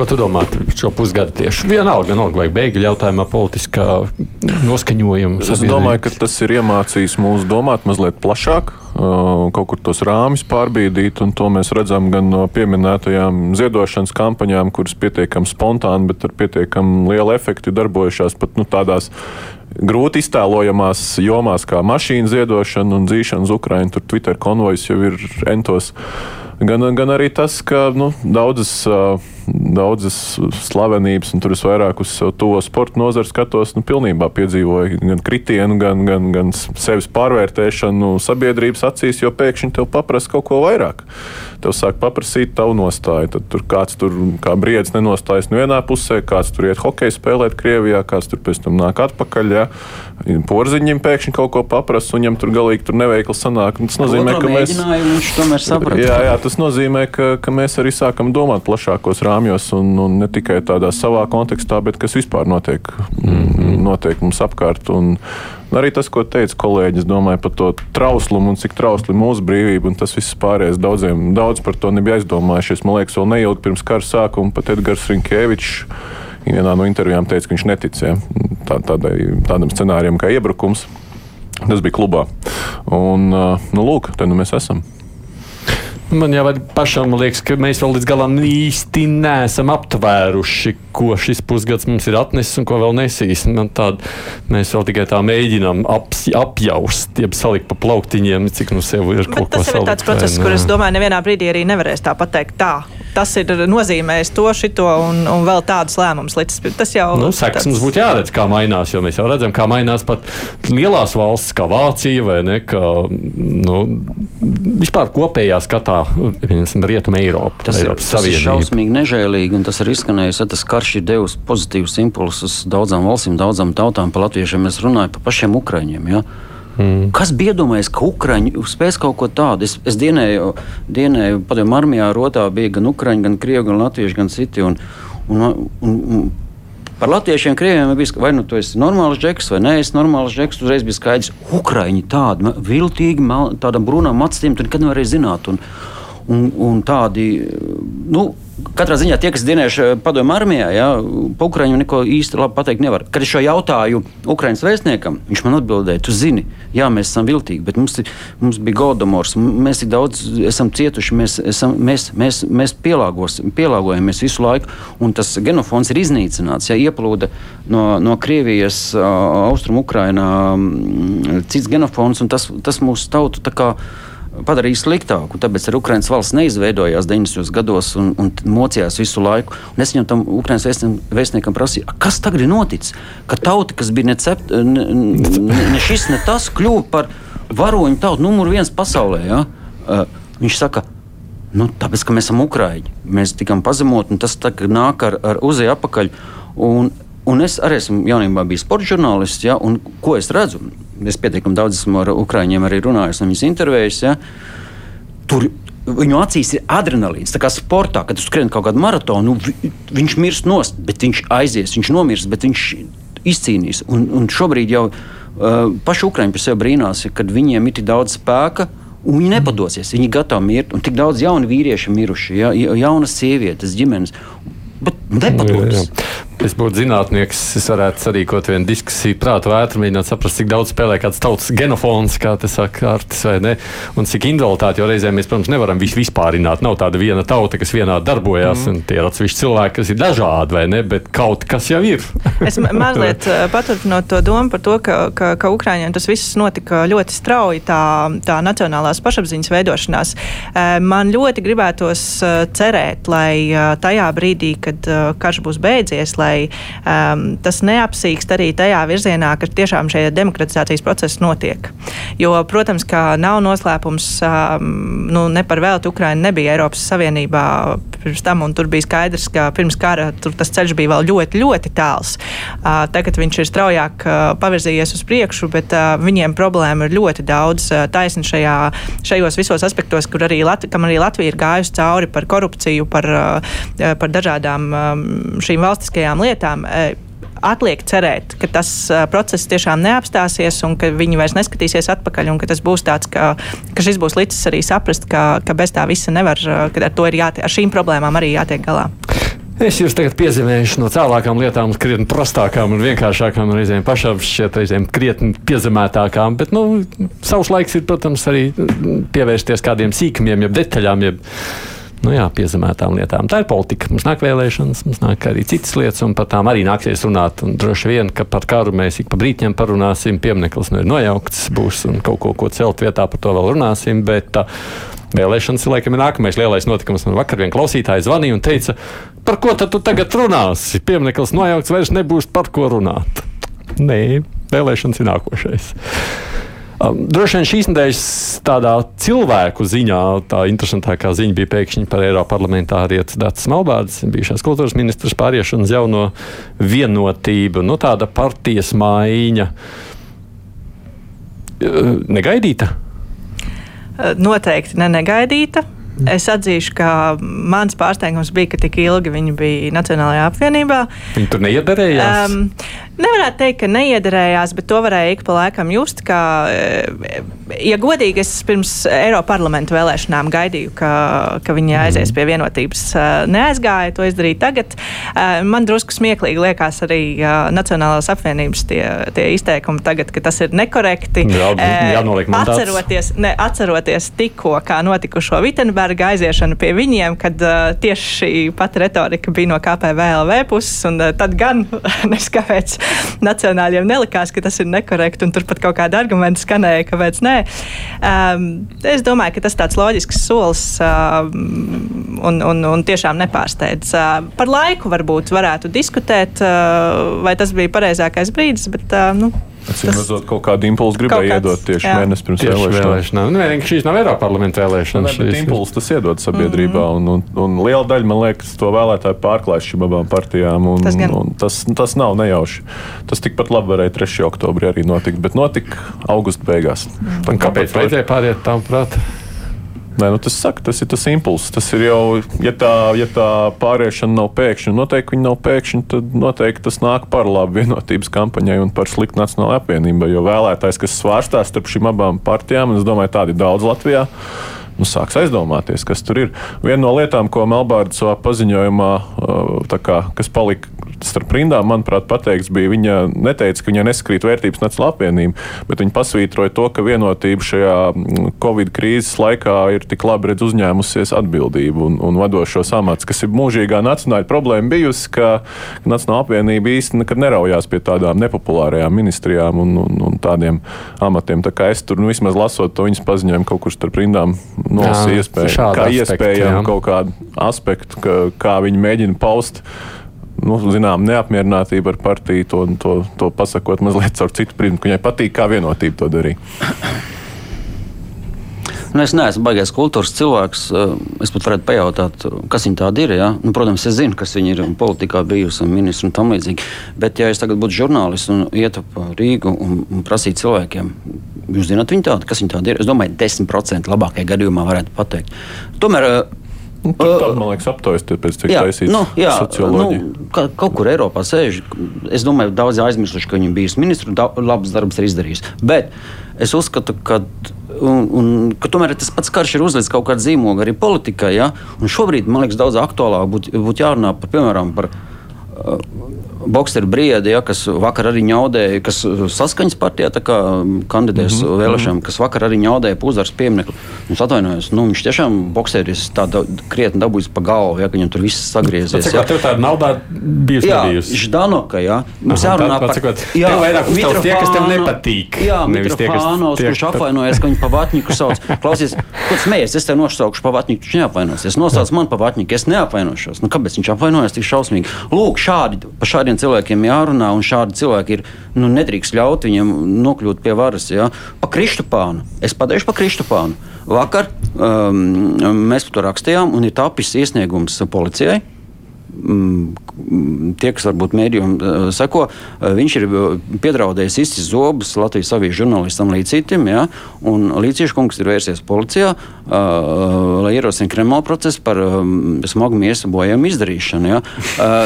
Ko tu domā par šo pusgadu tieši? Vienalga, vienalga vai bēgļu jautājumā politiskā noskaņojuma. Es domāju, ka tas ir iemācījis mūs domāt mazliet plašāk, kaut kur tos rāmis pārbīdīt, un to mēs redzam gan no pieminētajām ziedošanas kampaņām, kuras pietiekami spontāni, bet ar pietiekami lielu efektu darbojušās pat nu, tādās grūti iztēlojamās jomās, kā mašīnu ziedošana un dzīšana uz Ukrajinu. Tur Twitter konvojs jau ir entos gan, gan arī tas, ka nu, daudzas, daudzas slavenības, un tur es vairāk uz to sporta nozaru skatos, nu, pilnībā piedzīvoju gan kritienu, gan, gan, gan sevis pārvērtēšanu sabiedrības acīs, jo pēkšņi tev paprasa kaut ko vairāk. Tev sāk paprasīt tavu nostāju. Tad tur kāds tur kā briedis nenostājas no vienā pusē, kāds tur iet hokeju spēlēt Krievijā, kāds tur pēc tam nāk atpakaļ. Ja. Porziņam pēkšņi kaut ko paprasa, un viņam tur galīgi tur neveikli sanāk. Tas nozīmē, ka mēs. Jā, jā, tas nozīmē, ka, ka mēs arī sākam domāt plašākos rāmjos, un, un ne tikai tādā savā kontekstā, bet kas vispār notiek, mm -hmm. notiek mums apkārt. Un, Arī tas, ko teica kolēģis, domāju par to trauslumu un cik trausli mūsu brīvība, un tas viss pārējais daudziem daudz par to nebija aizdomājušies. Man liekas, vēl neilgi pirms kara sākuma pat Edgars Rinkēvičs vienā no intervijām teica, ka viņš neticēja tā, tādai, tādam scenārijam kā iebrukums. Tas bija klubā. Un, nu, lūk, te nu mēs esam. Man jau pašam liekas, ka mēs vēl līdz galam īsti neesam aptvēruši, ko šis pusgads mums ir atnesis un ko vēl nesīs. Tād, mēs vēl tikai tā mēģinām ap, apjaust, jeb salikt pa plauktiņiem, cik nu sev ir Bet kaut ko salikt. Tas ir tāds process, kur es domāju, nevienā brīdī arī nevarēs tā pateikt tā tas ir nozīmējis to, šito un, un vēl tādus lēmumus. Tas jau nu, sekas mums būtu jāredz, kā mainās, jo mēs jau redzam, kā mainās pat lielās valstis, kā Vācija vai ne, kā nu, vispār kopējā skatā, piemēram, Rietuma Eiropa. Tas, Eiropas ir, tas ir šausmīgi nežēlīgi, un tas ir izskanējis, ja tas karš ir devis pozitīvus impulsus daudzām valstīm, daudzām tautām. Par latviešiem mēs runājam par pašiem ukraiņiem. Ja? Mm. Kas bija iedomājies, ka Ukrāņi spēs kaut ko tādu? Es, es dienēju, dienēju padomju armijā, rotā bija gan Ukrāņi, gan Krievi, gan Latvieši, gan citi. Un, un, un, un, Par latviešiem, krieviem bija vai nu tu esi normāls džeks, vai nē, es normāls džeks. Uzreiz bija skaidrs, ka Ukrāņi tādi viltīgi, tādam brūnām acīm, tu nekad nevarēji zināt. Un, un, un tādi, nu, Katrā ziņā tie, kas dienējuši eh, padomju armijā, ja, pa Ukraiņu neko īsti labi pateikt nevar. Kad es šo jautāju Ukraiņas vēstniekam, viņš man atbildēja, tu zini, jā, mēs esam viltīgi, bet mums, mums bija Goldomors, mēs tik daudz esam cietuši, mēs, esam, mēs, mēs, mēs pielāgojamies visu laiku, un tas genofons ir iznīcināts. Ja ieplūda no, no Krievijas, Austrum Ukrainā cits genofons, un tas, tas mūsu tautu tā kā padarīja sliktāku. Tāpēc arī Ukraiņas valsts neizveidojās 90. gados un, un mocījās visu laiku. Un es viņam tam Ukraiņas vēstniekam prasīju, kas tagad ir noticis? Ka tauta, kas bija ne, cept, ne, ne, ne šis, ne tas, kļuva par varoņu tautu numuru viens pasaulē. Ja? Uh, viņš saka, nu, tāpēc, ka mēs esam Ukrāņi, mēs tikām pazemot, un tas nāk ar, ar uzēju apakaļ. Un, un es arī esmu jaunībā bijis sporta žurnālists, ja? un ko es redzu? Es pietiekami daudz esmu ar Ukrāņiem arī runājis un viņus intervējis. Ja, tur viņu acīs ir adrenalīns. Tā kā sportā, kad tu skrieni kaut kādu maratonu, nu, viņš mirst nost, bet viņš aizies, viņš nomirs, bet viņš izcīnīs. Un, un šobrīd jau uh, paši Ukrāņi par sevi brīnās, kad viņiem ir tik daudz spēka. Un viņi nepadosies, viņi ir gatavi mirt. Un tik daudz jaunu vīriešu miruši, ja, jaunas sievietes, ģimenes. Bet nepadodas. Es būtu zinātnieks, es varētu sarīkot vienu diskusiju, prātu vētru, mēģināt saprast, cik daudz spēlē kāds tautas genofons, kā te saka, artis vai ne, un cik individualitāti, jo reizēm mēs, protams, nevaram visu vispārināt. Nav tāda viena tauta, kas vienā darbojas, mm. un tie ir atsevišķi cilvēki, kas ir dažādi, vai ne, bet kaut kas jau ir. [laughs] es mazliet [laughs] paturpinot to domu par to, ka, ka, ka Ukraiņiem tas viss notika ļoti strauji, tā, tā nacionālās pašapziņas veidošanās. Man ļoti gribētos cerēt, lai tajā brīdī, kad karš būs beidzies, lai lai um, tas neapsīkst arī tajā virzienā, ka tiešām šie demokratizācijas procesi notiek. Jo, protams, ka nav noslēpums, um, nu, ne par velti Ukraina nebija Eiropas Savienībā pirms tam, un tur bija skaidrs, ka pirms kara tas ceļš bija vēl ļoti, ļoti tāls. Uh, tagad viņš ir straujāk uh, pavirzījies uz priekšu, bet uh, viņiem problēma ir ļoti daudz uh, taisni šajā, šajos visos aspektos, kur arī, Lat arī Latvija ir gājusi cauri par korupciju, par, uh, par dažādām um, šīm valstiskajām lietām. Uh, atliek cerēt, ka tas uh, process tiešām neapstāsies un ka viņi vairs neskatīsies atpakaļ tas būs tāds, ka, ka šis būs līdzis arī saprast, ka, ka bez tā visa nevar, ka ar jātiek, ar šīm problēmām arī jātiek galā. Es jūs tagad piezīmēšu no cēlākām lietām, krietni prastākām un vienkāršākām, un reizēm pašām šķiet, reizēm krietni piezemētākām. Bet, nu, savs laiks ir, protams, arī pievērsties kādiem sīkumiem, jeb detaļām. Jeb nu, jā, piezemētām lietām. Tā ir politika. Mums nāk vēlēšanas, mums nāk arī citas lietas, un par tām arī nāksies runāt. Un droši vien, ka par karu mēs ik pa brītņiem parunāsim, piemineklis nu ir nojaukts, būs un kaut ko, ko celt vietā, par to vēl runāsim. Bet, uh, Vēlēšanas ir laikam nākamais lielais notikums. Man vakar viena klausītāja zvanīja un teica, par ko tad tu tagad runāsi? Piemineklis nojaukts, vairs nebūs par ko runāt. Nē, vēlēšanas ir nākošais. Um, droši vien šīs nedēļas tādā cilvēku ziņā tā interesantākā ziņa bija pēkšņi par Eiropas parlamentārietu Dārts Malbārds, bijušās kultūras ministrs pāriešanu uz jauno vienotību, nu tāda partijas maiņa. Negaidīta? Noteikti ne negaidīta. Es atzīšu, ka mans pārsteigums bija, ka tik ilgi viņi bija Nacionālajā apvienībā. Viņi tur neiedarējās? Um, Nevarētu teikt, ka neiedarējās, bet to varēja ik pa laikam just. Ka, eh, ja godīgi, es pirms Eiropas parlamenta vēlēšanām gaidīju, ka, ka viņi aizies pie vienotības. Eh, neaizgāja, to izdarīja tagad. Eh, man drusku smieklīgi liekas arī Nacionālās apvienības tie, tie izteikumi tagad, ka tas ir nekorekti. Jā, jānoliek mandāts. Atceroties, ne, atceroties tikko, kā notikušo Vitenberga aiziešanu pie viņiem, kad tieši šī pati retorika bija no KPVLV puses, un tad gan [laughs] neskavēts nacionāļiem nelikās, ka tas ir nekorekti, un turpat kaut kāda argumenta skanēja, kāpēc nē. Um, es domāju, ka tas tāds loģisks solis um, un, un, un tiešām nepārsteidz. Uh, par laiku varbūt varētu diskutēt, uh, vai tas bija pareizākais brīdis, bet uh, nu, Acīm redzot, kaut kādu impulsu gribēja iedot tieši jā. mēnesi pirms tieši vēlēšanām. vēlēšanām. Nu, vienkārši šīs nav Eiropas parlamenta vēlēšanas. Ne, bet impulsu tas iedod sabiedrībā, mm -hmm. un, un, un liela daļa, man liekas, to vēlētāju pārklājas šīm abām partijām. Un, tas, gan. un tas, tas nav nejauši. Tas tikpat labi varēja 3. oktobrī arī notikt, bet notika augusta beigās. Mm. Kāpēc vajadzēja pāriet tam prāt? Nē, nu tas, saka, tas ir tas impulss. Tas ir jau, ja tā, ja tā pāriešana nav pēkšņa, noteikti viņa nav pēkšņa, tad noteikti tas nāk par labu vienotības kampaņai un par sliktu nacionālajai apvienībai. Jo vēlētājs, kas svārstās starp šīm abām partijām, un es domāju, tādi ir daudz Latvijā nu, sāks aizdomāties, kas tur ir. Viena no lietām, ko Melbārda savā paziņojumā, kā, kas palika starp rindām, manuprāt, pateikts, bija, viņa neteica, ka viņai neskrīt vērtības nacionāla apvienība, bet viņa pasvītroja to, ka vienotība šajā Covid krīzes laikā ir tik labi redz uzņēmusies atbildību un, un vadošos amats, kas ir mūžīgā nacionāla problēma bijusi, ka Nacionāla apvienība īstenībā nekad neraujās pie tādām nepopulārajām ministrijām un, un, un tādiem amatiem. Tā kā es tur nu, vismaz lasot to viņas paziņojumu kaut kur starp rindām nolasīju iespēju, kā iespējamu kaut kādu aspektu, ka, kā viņi mēģina paust nu, zinām, neapmierinātība ar partiju, to, to, to pasakot mazliet caur citu prizmu, ka viņai patīk, kā vienotība to darīja. Nu, es neesmu baigājis kultūras cilvēks. Es pat varētu pajautāt, kas viņi tādi ir. Ja? Nu, protams, es zinu, kas viņi ir politikā bijusi un ministri un tam līdzīgi. Bet, ja es tagad būtu žurnālists un ietu pa Rīgu un, un prasītu cilvēkiem, jūs zināt, viņi tādi, kas viņi tādi ir, es domāju, 10% labākajā gadījumā varētu pateikt. Tomēr Nu, tāda, man liekas, aptaujas pēc cik taisīts nu, jā, socioloģija. Nu, ka, kaut kur Eiropā sēž, es domāju, daudz aizmirsuši, ka viņam bijis ministrs un labs darbs ir izdarījis. Bet es uzskatu, ka, un, un, tomēr tas pats karš ir uzlicis kaut kādu zīmogu arī politikai. Ja? Un šobrīd, man liekas, daudz aktuālāk būtu būt jārunā par, piemēram, par uh, Boksteru briedi, ja, kas vakar arī ņaudēja, kas saskaņas partijā kandidēs mm -hmm. vēlēšanām, kas vakar arī ņaudēja Pūzars pieminiektu. Es atvainojos, nu, viņš tiešām bokseris tādu krietni dabūjis pa galvu, ja, ka viņam tur viss sagriezies. Tas, ja. Tev tāda nauda bijusi jā, Ždanoka, jā. Mums Aha, jārunā par to, jā, vairāk uzstāv tie, kas tev nepatīk. Jā, Mitrofānovs, kurš apvainojas, ka viņu pa vatņiku sauc. Klausies, ko smējies, es tev nosaukšu pa vatņiku, viņš neapvainosies. Nosauc man pa vatņiku, es neapvainošos. Nu, kāpēc viņš apvainojas tik šausmīgi? Lūk, šādi, pa šādi šādiem cilvēkiem jārunā, un šādi cilvēki ir nu, nedrīkst ļaut viņiem nokļūt pie varas. Ja? Pa Kristupānu. Es pateikšu par Kristupānu. Vakar um, mēs par to rakstījām, un ir tapis iesniegums policijai. Mm, tie, kas varbūt mēdījumam uh, seko, uh, viņš ir uh, piedraudējis izcīs zobus Latvijas avīzes žurnālistam Līdzītim, ja, un Līdzīšu kungs ir vērsies policijā, lai ierosinātu kriminālu procesu par um, smagu miesu bojājumu izdarīšanu. Ja.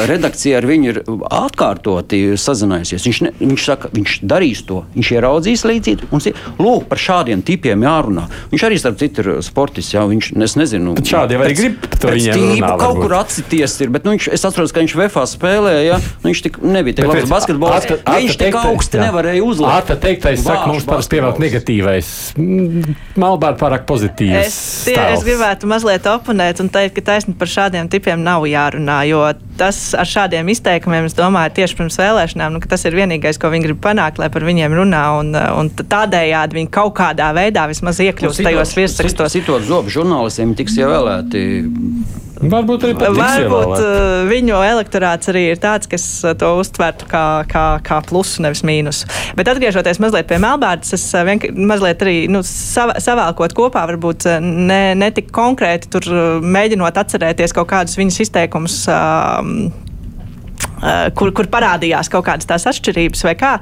Redakcija ar viņu ir atkārtoti sazinājusies. Viņš, ne, viņš saka, viņš darīs to, viņš ieraudzīs līdzību, un lūk, par šādiem tipiem jārunā. Viņš arī, starp citu, ir sportists, ja, viņš, es nezinu. Šādi jau arī grib to viņiem runāt. Kaut kur atsities ir, bet nu, viņš, es atceros, ka viņš VFā spēlēja. Ja? Nu, viņš tik, nebija tik labs basketbols. Viņš tik augsti nevarēja uzlikt. Ārta teiktais saka, mums parasti pievelk negatīvais. Malbār pārāk pozitīvs. Es, tie, es gribētu mazliet oponēt un teikt, ka taisni par šādiem tipiem nav jārunā, jo tas ar šādiem izteikumiem, es domāju, tieši pirms vēlēšanām, nu, tas ir vienīgais, ko viņi grib panākt, lai par viņiem runā, un, un tādējādi viņi kaut kādā veidā vismaz iekļūst tajos virsrakstos. Citot zobu žurnālistiem tiks ievēlēti Varbūt arī Varbūt uh, viņu elektorāts arī ir tāds, kas uh, to uztvertu kā, kā, kā plusu, nevis mīnusu. Bet atgriežoties mazliet pie Melbārdas, es uh, mazliet arī nu, sav, savēlkot kopā, varbūt ne, ne tik konkrēti tur mēģinot atcerēties kaut kādus viņas izteikumus. Eh, kur, kur parādījās kaut kādas tās atšķirības vai kā.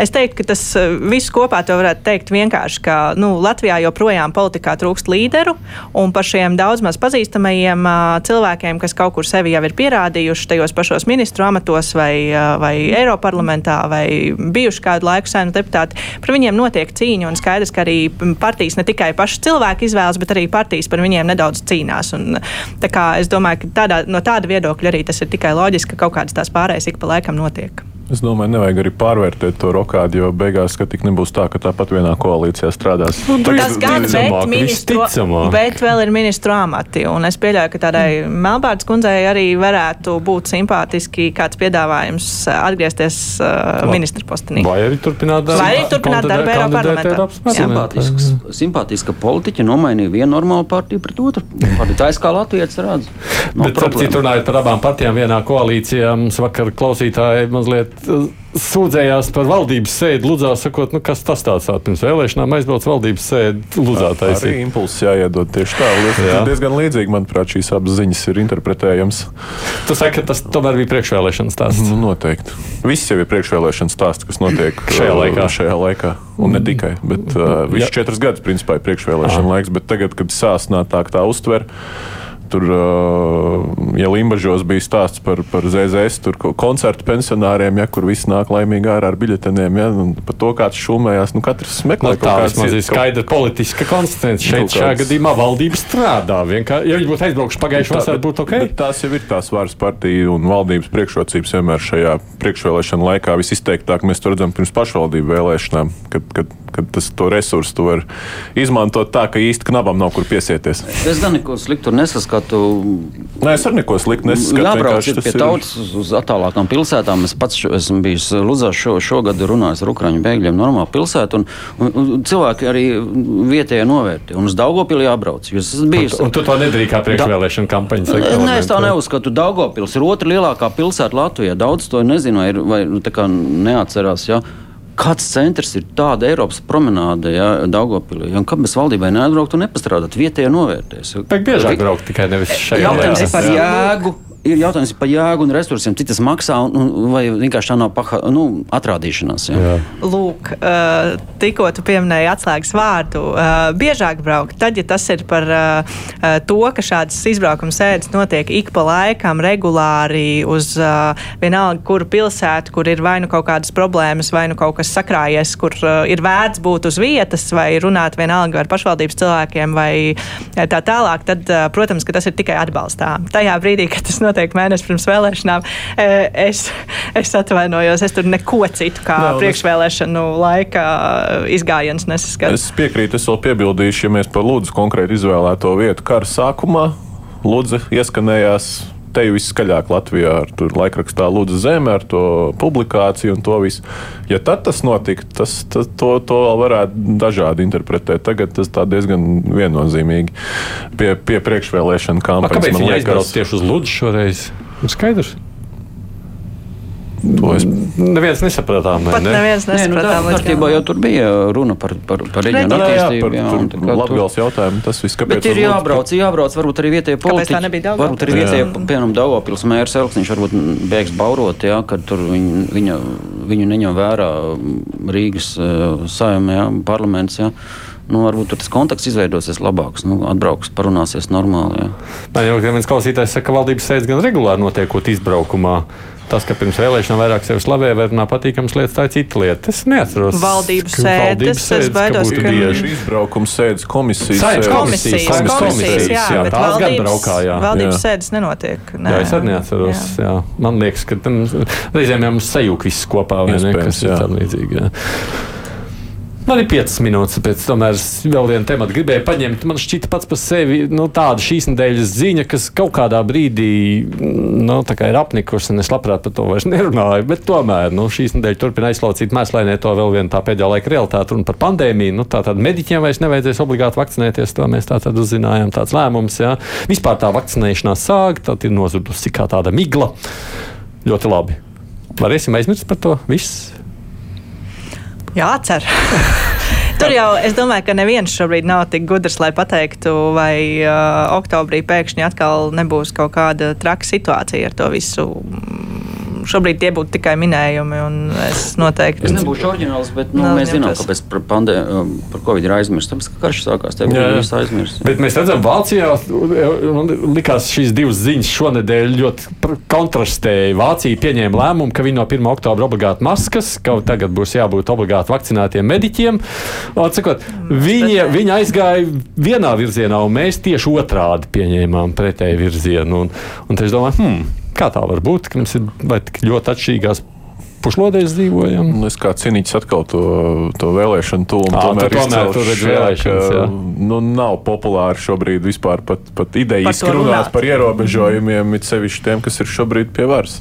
Es teiktu, ka tas eh, viss kopā to varētu teikt vienkārši, ka nu, Latvijā joprojām politikā trūkst līderu un par šiem daudz maz pazīstamajiem uh, cilvēkiem, kas kaut kur sevi jau ir pierādījuši tajos pašos ministru amatos vai, vai Eiroparlamentā vai bijuši kādu laiku saimnu deputāti, par viņiem notiek cīņa un skaidrs, ka arī partijas ne tikai paši cilvēki izvēlas, bet arī partijas par viņiem nedaudz cīnās. Un, es domāju, ka tādā, no tāda viedokļa arī tas ir tikai loģiski, ka kaut kādas tās pārējais ik pa laikam notiek. Es domāju, nevajag arī pārvērtēt to rokādi, jo beigās tik nebūs tā, ka tāpat vienā koalīcijā strādās. Nu, tas gan, bet, ministru, bet vēl ir ministru amati. Un es pieļauju, ka tādai Melbārdas kundzei arī varētu būt simpātiski kāds piedāvājums atgriezties uh, ministra postenī. Vai arī turpināt darbu? Vai arī turpināt darbu Eiropas parlamentā. Simpātisks, simpātiska politiķa nomainīja vienu normālu partiju pret otru. Tā ir kā Latvijas rādz. Bet, starp citu, runājot par abām partijām vienā koalīcijā, mums vakar klausītāji mazliet sūdzējās par valdības sēdi. Lūdzā, sakot, nu, kas tas tāds ir? Pirms vēlēšanām aizbrauc valdības sēdi. Tā arī taisīt. impulss jāiedod tieši tā. Lies, Jā. diezgan līdzīgi, manuprāt, šīs abas ziņas ir interpretējamas. Tu saki, ka tas tomēr bija priekšvēlēšanas stāsts. Nu, noteikti. Viss jau ir priekšvēlēšanas stāsts, kas notiek [laughs] Šajā uh, laikā. Šajā laikā. Un ne tikai. Bet, uh, viss četras gadus principā ir priekšvēlēšana laiks. Bet tagad, kad sāsnātāk tā uztver. Tur, uh, ja Limbaģos bija stāsts par, par ZZS, tur ko- koncertu pensionāriem, ja, kur viss nāk laimīgi ārā ar biļetenēm, ja, par to kāds šūmējās. Nu, katrs meklē Nu, tā kāds vismaz ir kaut- skaidra politiska konstance. Šeit Kaut šajā kāds- gadījumā valdība strādā. Vienkār, ja viņi būtu aizbraukuši pagājušajā vasarā, būtu ok. Bet tās jau ir tās varas partiju un valdības priekšrocības vienmēr šajā priekšvēlēšana laikā. Visizteiktāk mēs to redzam pirms pašvaldību vēlēšanām, kad, kad, kad tas to resursu tu var izmantot tā, ka īsti knabam nav kur piesieties. Es gan neko sliktu nesaskatu. Nē, es arī neko sliktu nesaskatu. Jābrauc ir pie tautas uz, uz attālākām pilsētām. Es pats šo, esmu bijis Lūdzā šo, šogad runājis ar Ukraiņu bēgļiem, normālu pilsētu. Un, un, un cilvēki arī vietējie novērtē. Un uz Daugopili jābrauc. jo Es esmu bijis. Un tu to nedarīji kā priekšvēlēšana kampaņas Nē, es tā neuzskatu. Daugopils ir otra lielākā pilsēta Latvijā. Daudz to nezinu, vai, ir, vai nu, tā kā neatcerās. Ja? Kāds centrs ir tāda Eiropas promenāde, ja Daugopilī? Un kāpēc valdībai neatbraukt un nepastrādāt? Vietējie novērtēs. Vajag biežāk braukt tikai nevis šajā Jautājums par jēgu. Ir jautājums par jēgu un resursiem, cik tas maksā, un, un, vai vienkārši tā nav paha, nu, atrādīšanās. Ja? Lūk, uh, tikko tu pieminēji atslēgas vārdu. Uh, biežāk braukt, tad, ja tas ir par to, ka šādas izbraukuma sēdes notiek ik pa laikam, regulāri uz uh, vienalga, kuru pilsētu, kur ir vai nu kaut kādas problēmas, vai nu kaut kas sakrājies, kur uh, ir vērts būt uz vietas, vai runāt vienalga ar pašvaldības cilvēkiem, vai tā tālāk, tad, uh, protams, ka tas ir tikai atbalstām. Tajā brīdī, kad tas notiek mēnesis pirms vēlēšanām, es, es atvainojos, es tur neko citu kā es- priekšvēlēšanu laika izgājiens nesaskatu. Es piekrītu, es vēl piebildīšu, ja mēs par Lūdzu konkrēti izvēlēto vietu kara sākumā, Lūdzu ieskanējās. Te jau viss skaļāk Latvijā ar to laikrakstā Lūdzu Zeme, ar to publikāciju un to visu. Ja tad tas notika, tas, tas, to, to vēl varētu dažādi interpretēt. Tagad tas tā diezgan viennozīmīgi pie, pie priekšvēlēšana kampaņas. Kāpēc viņi aizbrauc tieši uz Ludus šoreiz? Ir skaidrs. To es Neviens nesapratām. vai Pat ne? neviens Nē, nu, nesapratām. tā kārtībā galam. jau tur bija runa par, par, par reģionu Reģionu. Jā, jā, attīstību. par, jā, un tā kā par tur- Latvijas jautājumu. Tas viss, kāpēc Bet ir jābrauc, jābrauc, varbūt arī vietējie politiķi. Daugavpils? Varbūt arī vietējie, piemēram, Daugopils mērs Elksniņš varbūt bēgs baurot, jā, kad tur viņu, viņa, viņu neņem vērā Rīgas uh, saimē, parlaments. Jā. Nu, varbūt tur tas konteksts izveidosies labāks. Nu, atbrauks, parunāsies normāli. Jā. Man jau viens klausītājs saka, ka valdības sēdes gan regulāri notiekot izbraukumā. Tas, ka pirms vēlēšanām vairāk sevi slavē, vai runā patīkams lietas, tā ir cita lieta. Es neatceros. Valdības sēdes, es baidos, būtu ka- bieži. Izbraukums sēdes komisijas. Sēdes. Komisijas, Komisijas, komisijas, jā, jā, bet tās gan valdības, braukā, jā. valdības Jā. sēdes nenotiek. Nē. Jā, es arī neatceros. Jā. Jā. Man liekas, ka tam reizēm jau mums sajūta viss kopā, vai ne? Iespējams, Kas ir jā. tam līdzīgi. Man ir 5 minūtes, pēc tam es vēl vienu tematu gribēju paņemt. Man šķita pats par sevi nu, tāda šīs nedēļas ziņa, kas kaut kādā brīdī nu, kā ir apnikusi, un es labprāt par to vairs nerunāju. Bet tomēr nu, šīs nedēļas turpina aizslaucīt mēslēnē to vēl vienu tā pēdējā laika realitāti un par pandēmiju. Nu, tā tad mediķiem vairs nevajadzēs obligāti vakcinēties. To mēs tā tad uzzinājām, tāds lēmums. Jā. Vispār tā vakcinēšanās sāga, tad ir nozudusi kā tāda migla. Ļoti labi. Varēsim aizmirst par to visu. Jācer. [laughs] Tur jau es domāju, ka neviens šobrīd nav tik gudrs, lai pateiktu, vai uh, oktobrī pēkšņi atkal nebūs kaut kāda traka situācija ar to visu. Mm, Šobrīd tie būtu tikai minējumi, un es noteikti. Es nebūšu oriģināls, bet nu, mēs zinām, neprasa. kāpēc par, pandē, um, par Covid ir aizmirsts. Tāpēc, ka karš sākās, tev Jā, jā. bija viss aizmirsts. Bet mēs redzam, Vācijā likās šīs divas ziņas šonadēļ ļoti kontrastēja. Vācija pieņēma lēmumu, ka viņi no 1. oktobra obligāti maskas, ka tagad būs jābūt obligāti vakcinētiem mediķiem. Atsakot, viņi, viņi aizgāja vienā virzienā, un mēs tieši otrādi pieņēmām pretēju virzienu. Un, un es domāju, hmm, kā tā var būt, ka mums ir vai tik ļoti atšķirīgās pušlodēs dzīvojam. Nu, es kā cīnīts atkal to, to vēlēšanu tūmu. Ā, Tomēr, tu tomēr tur šajā, vēlēšanas, jā. nu, nav populāri šobrīd vispār pat, pat idejiski runāt. par ierobežojumiem, it sevišķi tiem, kas ir šobrīd pie varas.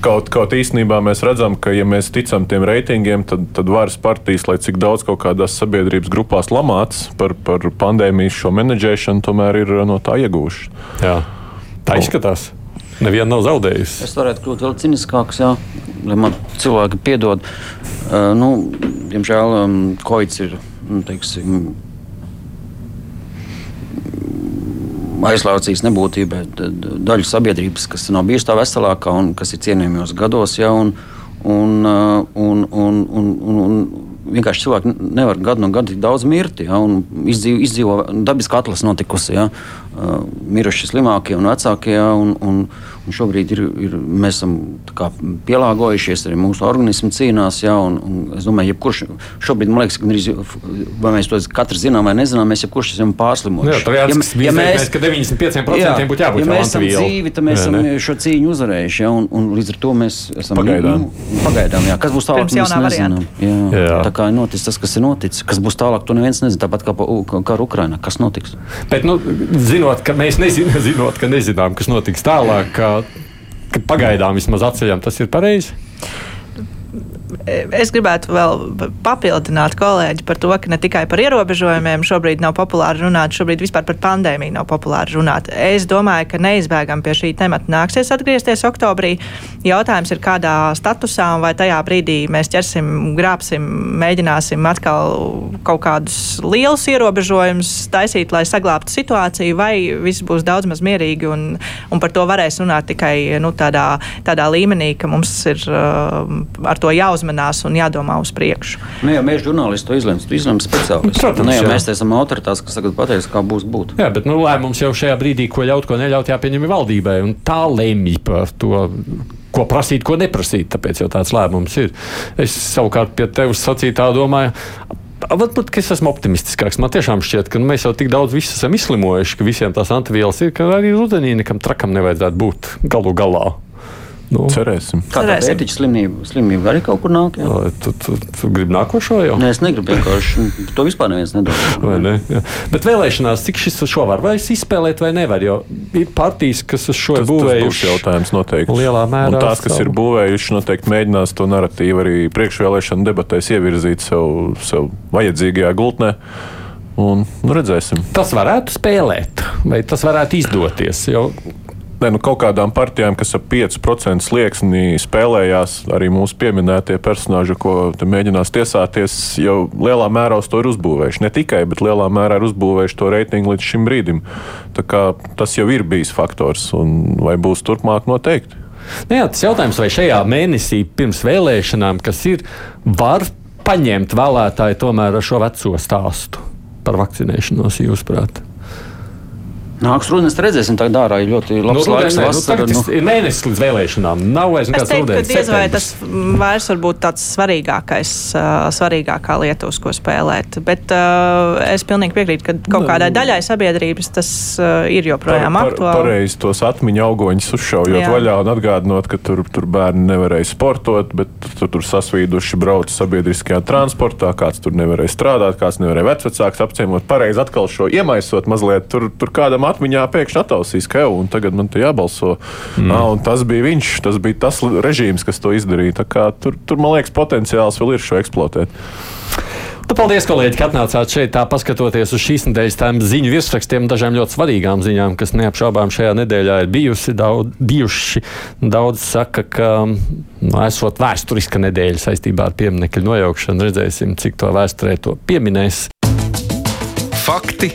Kaut, kaut īstenībā mēs redzam, ka, ja mēs ticam tiem reitingiem, tad, tad varas partijas, lai cik daudz kaut kādās sabiedrības grupās lamāts par, par pandēmijas šo menedžēšanu, tomēr ir no tā iegūši. Jā. Tā izskatās. Neviena nav zaudējusi. Es varētu kļūt vēl ciniskāks, jā, lai man cilvēki piedod. Uh, nu, diemžēl um, koits ir nu, teiksim, aizlaucījis nebūtībai daļu sabiedrības, kas nav bijusi tā veselākā un kas ir cienījumos gados. Ja, un, un, uh, un, un, un, un, un vienkārši cilvēki nevar gadu no gada tik daudz mirt. Ja, un izdzīvo, izdzīvo dabiska atlases notikusi. Ja, miruši slimākie un vecākie. Ja, un, un, un šobrīd ir, ir, mēs esam tā kā pielāgojušies, arī mūsu organisms cīnās. Ja, un, un es domāju, jebkurš šobrīd, man liekas, gandrīz, vai mēs to katrs zinām vai nezinām, mēs jebkurš esam pārslimojuši. Jā, tur jāatcerās, ja, mēs, ka 95% būtu jābūt ja mēs esam dzīvi, tad mēs Jā, esam ne? šo cīņu uzvarējuši. Ja, un, un līdz ar to mēs esam Pagaidām. Nu, pagaidām jā. Kas būs tālāk? Mēs nezinām. Jā. Jā. Jā. Tā kā ir noticis tas, kas ir noticis. Kas būs tālāk, to neviens nezina. Tāpat kā ar Ukrajinu. Kas notiks? Bet, nu, zinot, ka mēs nezinām, [laughs] zinot, ka nezinām, kas notiks tālāk, ka, ka pagaidām vismaz atceļam, tas ir pareizi. Es gribētu vēl papildināt kolēģi par to, ka ne tikai par ierobežojumiem šobrīd nav populāri runāt, šobrīd vispār par pandēmiju nav populāri runāt. Es domāju, ka neizbēgami pie šī temata nāksies atgriezties oktobrī. Jautājums ir, kādā statusā un vai tajā brīdī mēs ķersim, grābsim, mēģināsim atkal kaut kādus lielus ierobežojumus taisīt, lai saglābtu situāciju, vai viss būs daudz maz mierīgi un, un par to varēs runāt tikai nu, tādā, tādā līmenī, ka mums ir uh, ar to jāuzmanās un jādomā uz priekšu. Nu, ja mēs žurnālisti to izlemsim, tad izlemsim speciālisti. Protams, nu, ja jā. mēs esam autoritātes, kas tagad pateiks, kā būs būt. Jā, bet nu, lēmums jau šajā brīdī, ko ļaut, ko neļaut, jāpieņem valdībai. un Tā lemj par to. Ko prasīt, ko neprasīt. Tāpēc jau tāds lēmums ir. Es savukārt pie tevis sacītā domāju. Varbūt es esmu optimistiskāks. Man tiešām šķiet, ka nu, mēs jau tik daudz esam izslimojuši, ka visiem tās antivielas ir, ka arī rudenī nekam trakam nevajadzētu būt galu galā. Nu, Cerēsim. Kā tā Cerēsim. pētiķa slimība, slimība arī kaut kur nāk? Jā? tu, tu, tu gribi nākošo jau? Nē, es negribu vienkārši. To vispār neviens nedomā. Vai ne? Jā. Bet vēlēšanās, cik šis šo var vai izspēlēt, vai nevar? Jo ir partijas, kas uz šo ir Tas, tas būs būvējušas. jautājums noteikti. lielā mērā Un tās, kas savu- ir būvējuši, noteikti mēģinās to narratīvu arī priekšvēlēšana debatēs ievirzīt sev, sev vajadzīgajā gultnē. Un, nu, redzēsim. Tas varētu spēlēt, vai tas varētu izdoties. Jo Nē, nu, kaut kādām partijām, kas ap 5% slieksnī spēlējās, arī mūsu pieminētie personāļi, ko mēģinās tiesāties, jau lielā mērā uz to ir uzbūvējuši. Ne tikai, bet lielā mērā ir uzbūvējuši to reitingu līdz šim brīdim. Tas jau ir bijis faktors, un vai būs turpmāk noteikti. Nu jā, tas jautājums, vai šajā mēnesī pirms vēlēšanām, kas ir, var paņemt vēlētāji tomēr ar šo veco stāstu par vakcinēšanos, jūsuprāt? Nāks rudenī, redzēsim, tagad ārā ir ļoti labs Nu, laiks. nu, vasara, nu. ir mēnesis līdz vēlēšanām. Nav vairs nekāds rudens. diez vai tas mm, vairs var būt tāds svarīgākais, uh, svarīgākā lieta, uz ko spēlēt. Bet uh, es pilnīgi piekrītu, ka kaut kādai daļai sabiedrības tas uh, ir joprojām aktuāli. Pareizi tos atmiņu augoņus uzšaujot Jā. vaļā un atgādinot, ka tur, tur bērni nevarēja sportot, bet tur, tur sasvīduši brauc sabiedriskajā transportā, kāds tur nevarēja strādāt, kāds nevarēja vecvecāks apciemot. Pareizi atkal šo iemaisot mazliet, tur, tur kādam atmiņā pēkšņi attausīs, ka jau, un tagad man te jābalso. Mm. Un tas bija viņš, tas bija tas režīms, kas to izdarīja. Tur, tur, man liekas, potenciāls vēl ir šo eksploatēt. Nu, paldies, kolēģi, ka atnācāt šeit, tā paskatoties uz šīs nedēļas tām ziņu virsrakstiem, dažām ļoti svarīgām ziņām, kas neapšaubām šajā nedēļā ir bijusi. Daudz, bijuši. Daudz saka, ka nu, esot vēsturiska nedēļa saistībā ar pieminiektu nojaukšanu, redzēsim, cik to vēsturē to pieminēs. Fakti,